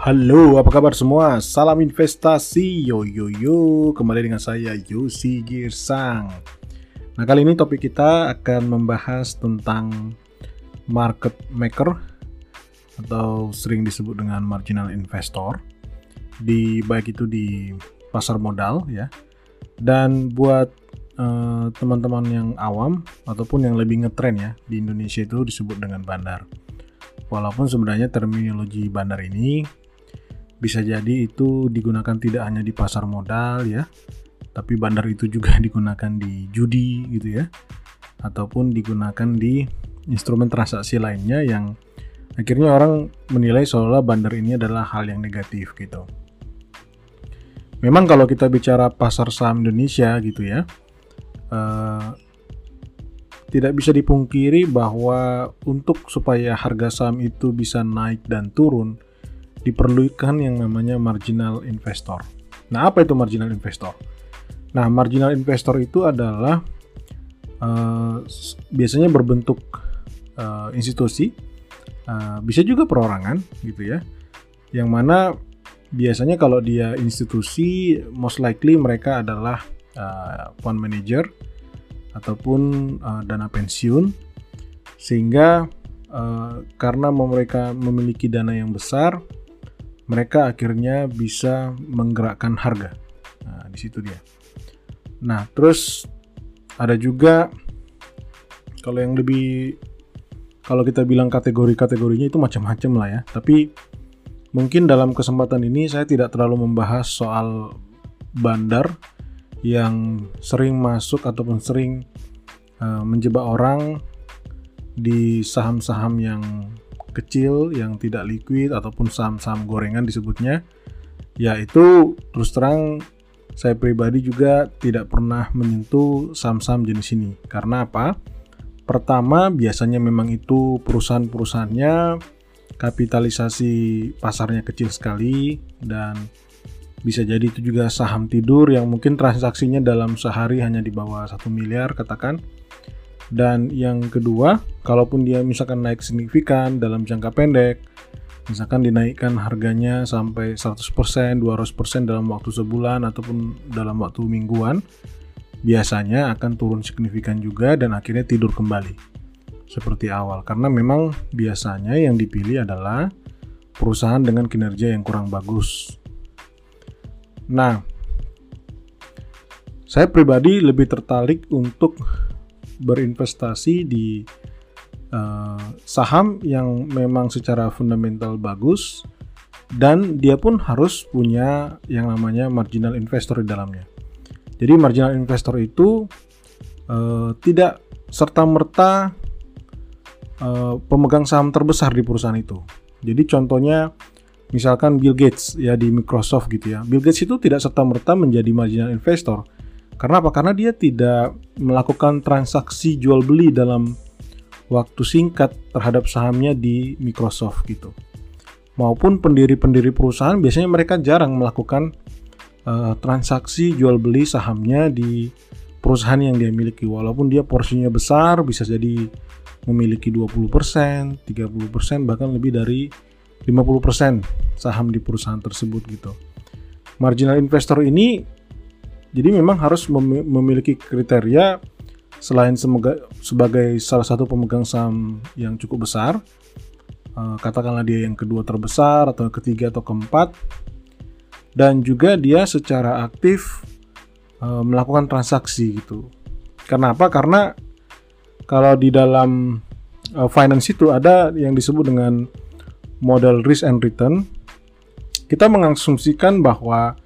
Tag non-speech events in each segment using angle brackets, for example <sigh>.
Halo, apa kabar semua? Salam investasi, yo yo yo. Kembali dengan saya Yosi Girsang. Nah kali ini topik kita akan membahas tentang market maker atau sering disebut dengan marginal investor di baik itu di pasar modal ya. Dan buat eh, teman-teman uh, yang awam ataupun yang lebih ngetren ya di Indonesia itu disebut dengan bandar. Walaupun sebenarnya terminologi bandar ini bisa jadi itu digunakan tidak hanya di pasar modal ya, tapi bandar itu juga <laughs> digunakan di judi gitu ya, ataupun digunakan di instrumen transaksi lainnya yang akhirnya orang menilai seolah bandar ini adalah hal yang negatif gitu. Memang kalau kita bicara pasar saham Indonesia gitu ya, uh, tidak bisa dipungkiri bahwa untuk supaya harga saham itu bisa naik dan turun, diperlukan yang namanya marginal investor. Nah, apa itu marginal investor? Nah, marginal investor itu adalah uh, biasanya berbentuk uh, institusi, uh, bisa juga perorangan, gitu ya, yang mana biasanya kalau dia institusi, most likely mereka adalah uh, fund manager ataupun uh, dana pensiun, sehingga uh, karena mereka memiliki dana yang besar, mereka akhirnya bisa menggerakkan harga. Nah, di situ dia. Nah, terus ada juga kalau yang lebih kalau kita bilang kategori-kategorinya itu macam-macam lah ya. Tapi mungkin dalam kesempatan ini saya tidak terlalu membahas soal bandar yang sering masuk ataupun sering uh, menjebak orang di saham-saham yang kecil yang tidak liquid ataupun saham-saham gorengan disebutnya yaitu terus terang saya pribadi juga tidak pernah menyentuh saham-saham jenis ini karena apa? Pertama biasanya memang itu perusahaan-perusahaannya kapitalisasi pasarnya kecil sekali dan bisa jadi itu juga saham tidur yang mungkin transaksinya dalam sehari hanya di bawah satu miliar katakan dan yang kedua, kalaupun dia misalkan naik signifikan dalam jangka pendek, misalkan dinaikkan harganya sampai 100%, 200% dalam waktu sebulan ataupun dalam waktu mingguan, biasanya akan turun signifikan juga dan akhirnya tidur kembali. Seperti awal, karena memang biasanya yang dipilih adalah perusahaan dengan kinerja yang kurang bagus. Nah, saya pribadi lebih tertarik untuk berinvestasi di uh, saham yang memang secara fundamental bagus dan dia pun harus punya yang namanya marginal investor di dalamnya. Jadi marginal investor itu uh, tidak serta merta uh, pemegang saham terbesar di perusahaan itu. Jadi contohnya misalkan Bill Gates ya di Microsoft gitu ya. Bill Gates itu tidak serta merta menjadi marginal investor karena apa? Karena dia tidak melakukan transaksi jual beli dalam waktu singkat terhadap sahamnya di Microsoft gitu. Maupun pendiri-pendiri perusahaan biasanya mereka jarang melakukan uh, transaksi jual beli sahamnya di perusahaan yang dia miliki walaupun dia porsinya besar bisa jadi memiliki 20%, 30% bahkan lebih dari 50% saham di perusahaan tersebut gitu. Marginal investor ini jadi memang harus memiliki kriteria selain semoga, sebagai salah satu pemegang saham yang cukup besar, uh, katakanlah dia yang kedua terbesar atau ketiga atau keempat, dan juga dia secara aktif uh, melakukan transaksi gitu. Kenapa? Karena kalau di dalam uh, finance itu ada yang disebut dengan model risk and return. Kita mengasumsikan bahwa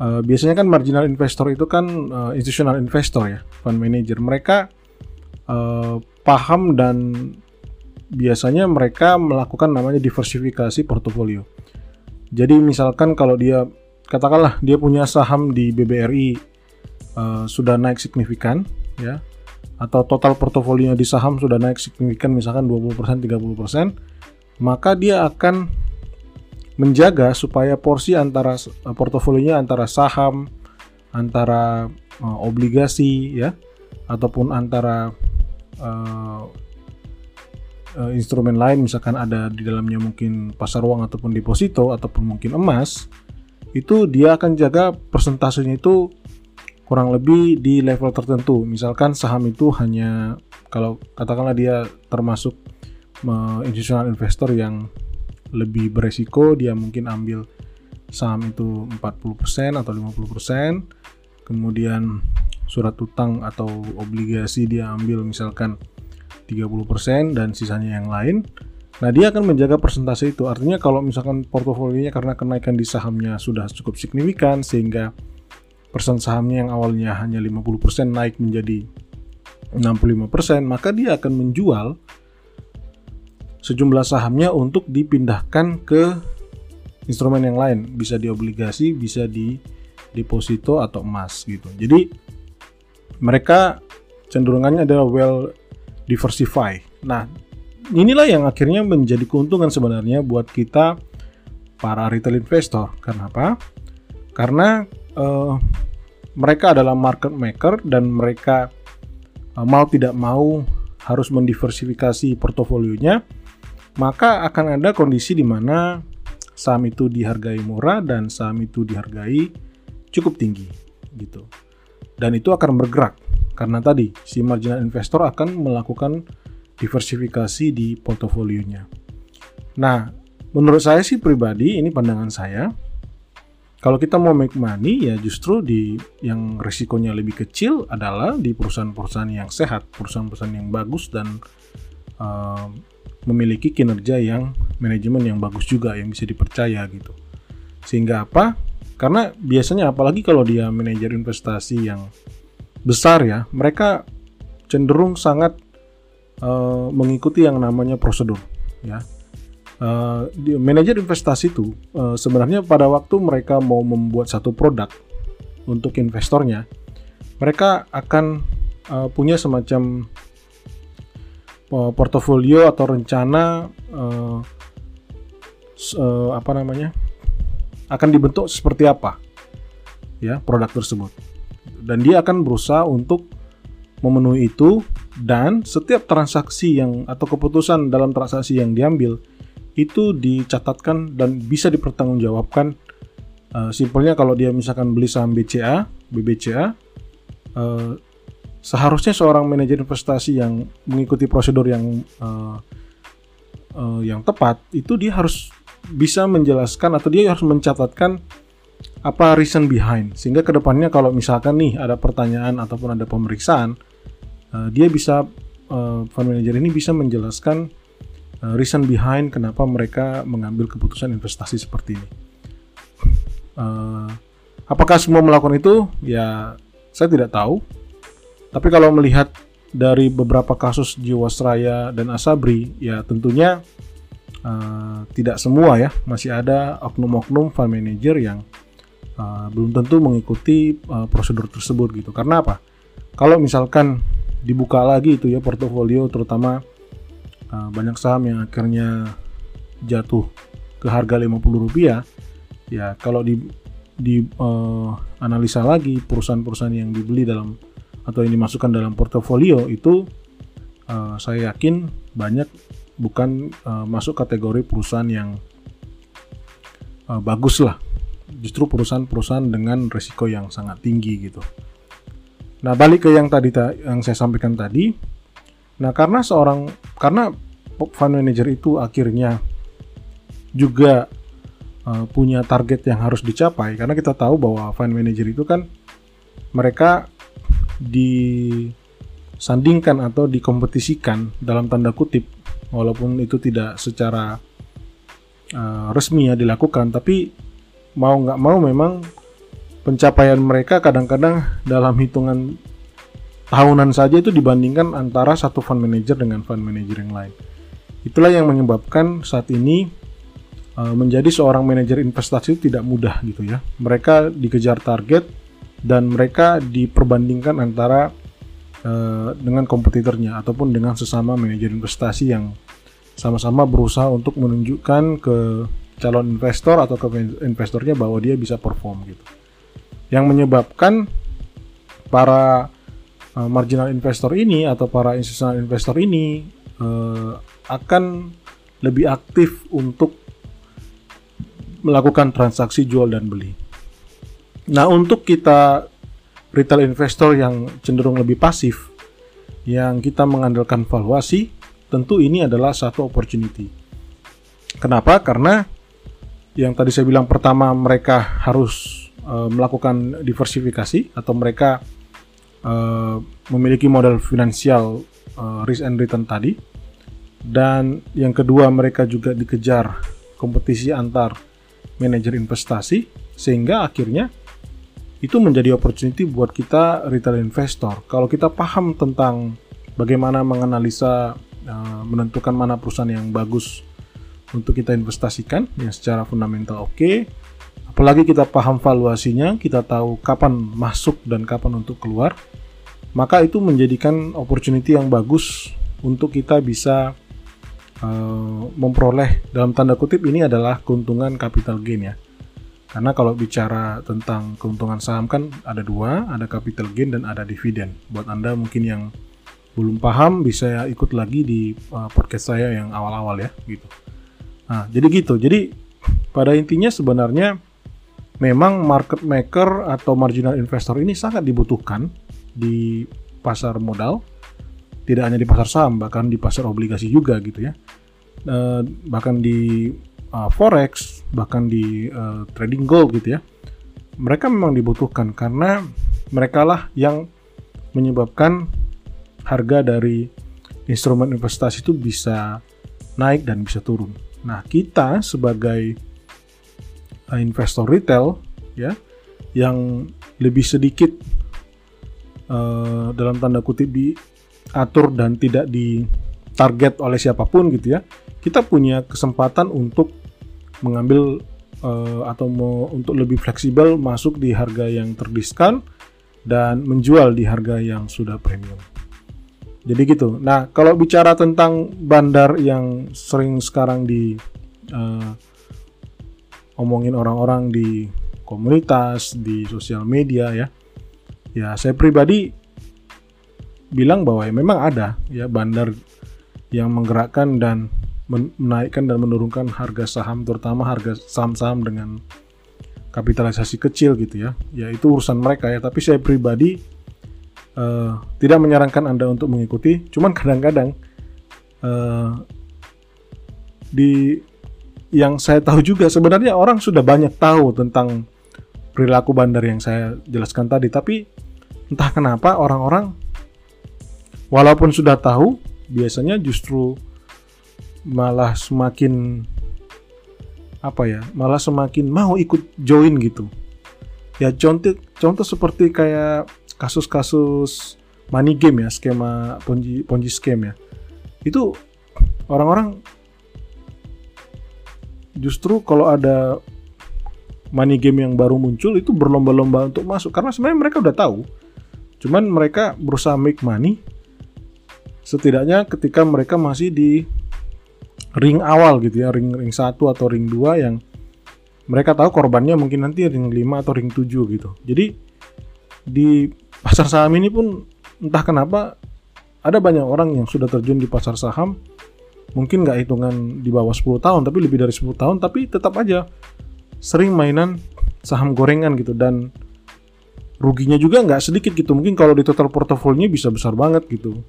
uh, biasanya kan marginal investor itu kan uh, institutional investor ya, fund manager. Mereka uh, paham dan biasanya mereka melakukan namanya diversifikasi portofolio. Jadi misalkan kalau dia katakanlah dia punya saham di BBRI uh, sudah naik signifikan ya atau total portofolionya di saham sudah naik signifikan misalkan 20% 30% maka dia akan menjaga supaya porsi antara uh, portofolionya antara saham, antara uh, obligasi ya ataupun antara uh, instrumen lain misalkan ada di dalamnya mungkin pasar uang ataupun deposito ataupun mungkin emas itu dia akan jaga persentasenya itu kurang lebih di level tertentu. Misalkan saham itu hanya kalau katakanlah dia termasuk uh, institutional investor yang lebih beresiko dia mungkin ambil saham itu 40% atau 50% kemudian surat utang atau obligasi dia ambil misalkan 30% dan sisanya yang lain. Nah, dia akan menjaga persentase itu. Artinya kalau misalkan portofolionya karena kenaikan di sahamnya sudah cukup signifikan sehingga persen sahamnya yang awalnya hanya 50% naik menjadi 65%, maka dia akan menjual sejumlah sahamnya untuk dipindahkan ke instrumen yang lain, bisa di obligasi, bisa di deposito atau emas gitu. Jadi mereka cenderungannya adalah well diversify. Nah, inilah yang akhirnya menjadi keuntungan sebenarnya buat kita para retail investor. Kenapa? Karena uh, mereka adalah market maker dan mereka uh, mau tidak mau harus mendiversifikasi portofolionya, maka akan ada kondisi di mana saham itu dihargai murah dan saham itu dihargai cukup tinggi gitu. Dan itu akan bergerak karena tadi si marginal investor akan melakukan diversifikasi di portofolionya. Nah, menurut saya sih pribadi ini pandangan saya. Kalau kita mau make money ya justru di yang risikonya lebih kecil adalah di perusahaan-perusahaan yang sehat, perusahaan-perusahaan yang bagus dan uh, memiliki kinerja yang manajemen yang bagus juga yang bisa dipercaya gitu. Sehingga apa? Karena biasanya apalagi kalau dia manajer investasi yang besar ya, mereka cenderung sangat uh, mengikuti yang namanya prosedur ya. Uh, manajer investasi itu uh, sebenarnya pada waktu mereka mau membuat satu produk untuk investornya, mereka akan uh, punya semacam portofolio atau rencana uh, uh, apa namanya akan dibentuk seperti apa ya produk tersebut dan dia akan berusaha untuk memenuhi itu dan setiap transaksi yang atau keputusan dalam transaksi yang diambil itu dicatatkan dan bisa dipertanggungjawabkan. Uh, simpelnya kalau dia misalkan beli saham BCA, BBCA, uh, seharusnya seorang manajer investasi yang mengikuti prosedur yang uh, uh, yang tepat itu dia harus bisa menjelaskan atau dia harus mencatatkan apa reason behind. Sehingga ke depannya kalau misalkan nih ada pertanyaan ataupun ada pemeriksaan uh, dia bisa uh, fund manager ini bisa menjelaskan uh, reason behind kenapa mereka mengambil keputusan investasi seperti ini. Uh, apakah semua melakukan itu? Ya saya tidak tahu tapi kalau melihat dari beberapa kasus Jiwasraya dan Asabri ya tentunya uh, tidak semua ya masih ada oknum-oknum fund manager yang uh, belum tentu mengikuti uh, prosedur tersebut gitu. Karena apa? Kalau misalkan dibuka lagi itu ya portofolio terutama uh, banyak saham yang akhirnya jatuh ke harga 50 rupiah ya kalau di di uh, analisa lagi perusahaan-perusahaan yang dibeli dalam atau yang dimasukkan dalam portofolio itu uh, saya yakin banyak bukan uh, masuk kategori perusahaan yang uh, bagus lah justru perusahaan-perusahaan dengan risiko yang sangat tinggi gitu. Nah, balik ke yang tadi yang saya sampaikan tadi. Nah, karena seorang karena fund manager itu akhirnya juga uh, punya target yang harus dicapai karena kita tahu bahwa fund manager itu kan mereka disandingkan atau dikompetisikan dalam tanda kutip walaupun itu tidak secara uh, resmi ya dilakukan tapi mau nggak mau memang pencapaian mereka kadang-kadang dalam hitungan tahunan saja itu dibandingkan antara satu fund manager dengan fund manager yang lain. Itulah yang menyebabkan saat ini uh, menjadi seorang manajer investasi tidak mudah gitu ya. Mereka dikejar target dan mereka diperbandingkan antara uh, dengan kompetitornya ataupun dengan sesama manajer investasi yang sama-sama berusaha untuk menunjukkan ke calon investor atau ke investornya bahwa dia bisa perform gitu. Yang menyebabkan para uh, marginal investor ini atau para institutional investor ini uh, akan lebih aktif untuk melakukan transaksi jual dan beli. Nah, untuk kita retail investor yang cenderung lebih pasif, yang kita mengandalkan valuasi, tentu ini adalah satu opportunity. Kenapa? Karena yang tadi saya bilang pertama mereka harus uh, melakukan diversifikasi atau mereka uh, memiliki modal finansial uh, risk and return tadi. Dan yang kedua mereka juga dikejar kompetisi antar manajer investasi sehingga akhirnya itu menjadi opportunity buat kita retail investor. Kalau kita paham tentang bagaimana menganalisa uh, menentukan mana perusahaan yang bagus untuk kita investasikan yang secara fundamental oke, okay. apalagi kita paham valuasinya, kita tahu kapan masuk dan kapan untuk keluar, maka itu menjadikan opportunity yang bagus untuk kita bisa uh, memperoleh dalam tanda kutip ini adalah keuntungan capital gain ya karena kalau bicara tentang keuntungan saham kan ada dua, ada capital gain dan ada dividen. Buat Anda mungkin yang belum paham bisa ikut lagi di uh, podcast saya yang awal-awal ya gitu. Nah, jadi gitu. Jadi pada intinya sebenarnya memang market maker atau marginal investor ini sangat dibutuhkan di pasar modal. Tidak hanya di pasar saham, bahkan di pasar obligasi juga gitu ya. Uh, bahkan di uh, forex bahkan di uh, trading gold gitu ya mereka memang dibutuhkan karena mereka lah yang menyebabkan harga dari instrumen investasi itu bisa naik dan bisa turun. Nah, kita sebagai uh, investor retail ya yang lebih sedikit uh, dalam tanda kutip diatur dan tidak ditarget oleh siapa pun gitu ya. Kita punya kesempatan untuk mengambil uh, atau mau untuk lebih fleksibel masuk di harga yang terdiskon dan menjual di harga yang sudah premium. Jadi gitu. Nah, kalau bicara tentang bandar yang sering sekarang di uh, omongin orang-orang di komunitas, di sosial media ya. Ya, saya pribadi bilang bahwa ya memang ada ya bandar yang menggerakkan dan menaikkan dan menurunkan harga saham terutama harga saham-saham dengan kapitalisasi kecil gitu ya. Ya itu urusan mereka ya. Tapi saya pribadi uh, tidak menyarankan anda untuk mengikuti. Cuman kadang-kadang uh, di yang saya tahu juga sebenarnya orang sudah banyak tahu tentang perilaku bandar yang saya jelaskan tadi. Tapi entah kenapa orang-orang walaupun sudah tahu biasanya justru malah semakin apa ya malah semakin mau ikut join gitu. Ya contoh contoh seperti kayak kasus-kasus money game ya skema ponzi ponzi scam ya. Itu orang-orang justru kalau ada money game yang baru muncul itu berlomba-lomba untuk masuk. Karena sebenarnya mereka udah tahu cuman mereka berusaha make money setidaknya ketika mereka masih di ring awal gitu ya, ring ring 1 atau ring 2 yang mereka tahu korbannya mungkin nanti ring 5 atau ring 7 gitu. Jadi di pasar saham ini pun entah kenapa ada banyak orang yang sudah terjun di pasar saham mungkin nggak hitungan di bawah 10 tahun tapi lebih dari 10 tahun tapi tetap aja sering mainan saham gorengan gitu dan ruginya juga nggak sedikit gitu mungkin kalau di total portofolionya bisa besar banget gitu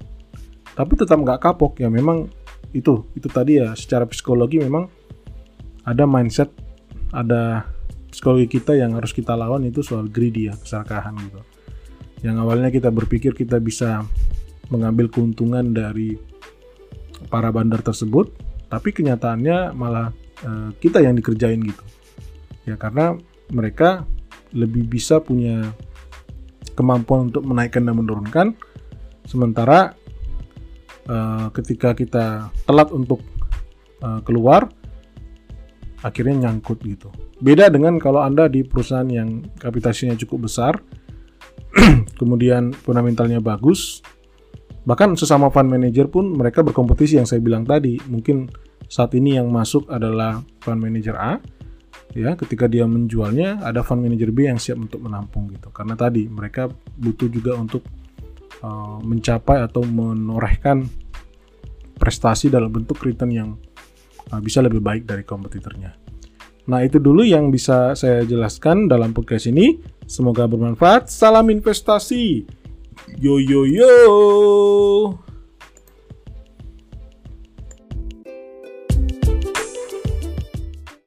tapi tetap nggak kapok ya memang itu itu tadi ya secara psikologi memang ada mindset ada psikologi kita yang harus kita lawan itu soal greedy ya keserakahan gitu. Yang awalnya kita berpikir kita bisa mengambil keuntungan dari para bandar tersebut tapi kenyataannya malah uh, kita yang dikerjain gitu. Ya karena mereka lebih bisa punya kemampuan untuk menaikkan dan menurunkan sementara uh, ketika kita telat untuk uh, keluar akhirnya nyangkut gitu. Beda dengan kalau Anda di perusahaan yang kapitalisasinya cukup besar, <clears throat> kemudian fundamentalnya bagus, bahkan sesama fund manager pun mereka berkompetisi yang saya bilang tadi. Mungkin saat ini yang masuk adalah fund manager A, ya ketika dia menjualnya ada fund manager B yang siap untuk menampung gitu. Karena tadi mereka butuh juga untuk uh, mencapai atau menorehkan prestasi dalam bentuk return yang uh, bisa lebih baik dari kompetitornya. Nah, itu dulu yang bisa saya jelaskan dalam podcast ini. Semoga bermanfaat. Salam investasi. Yo yo yo.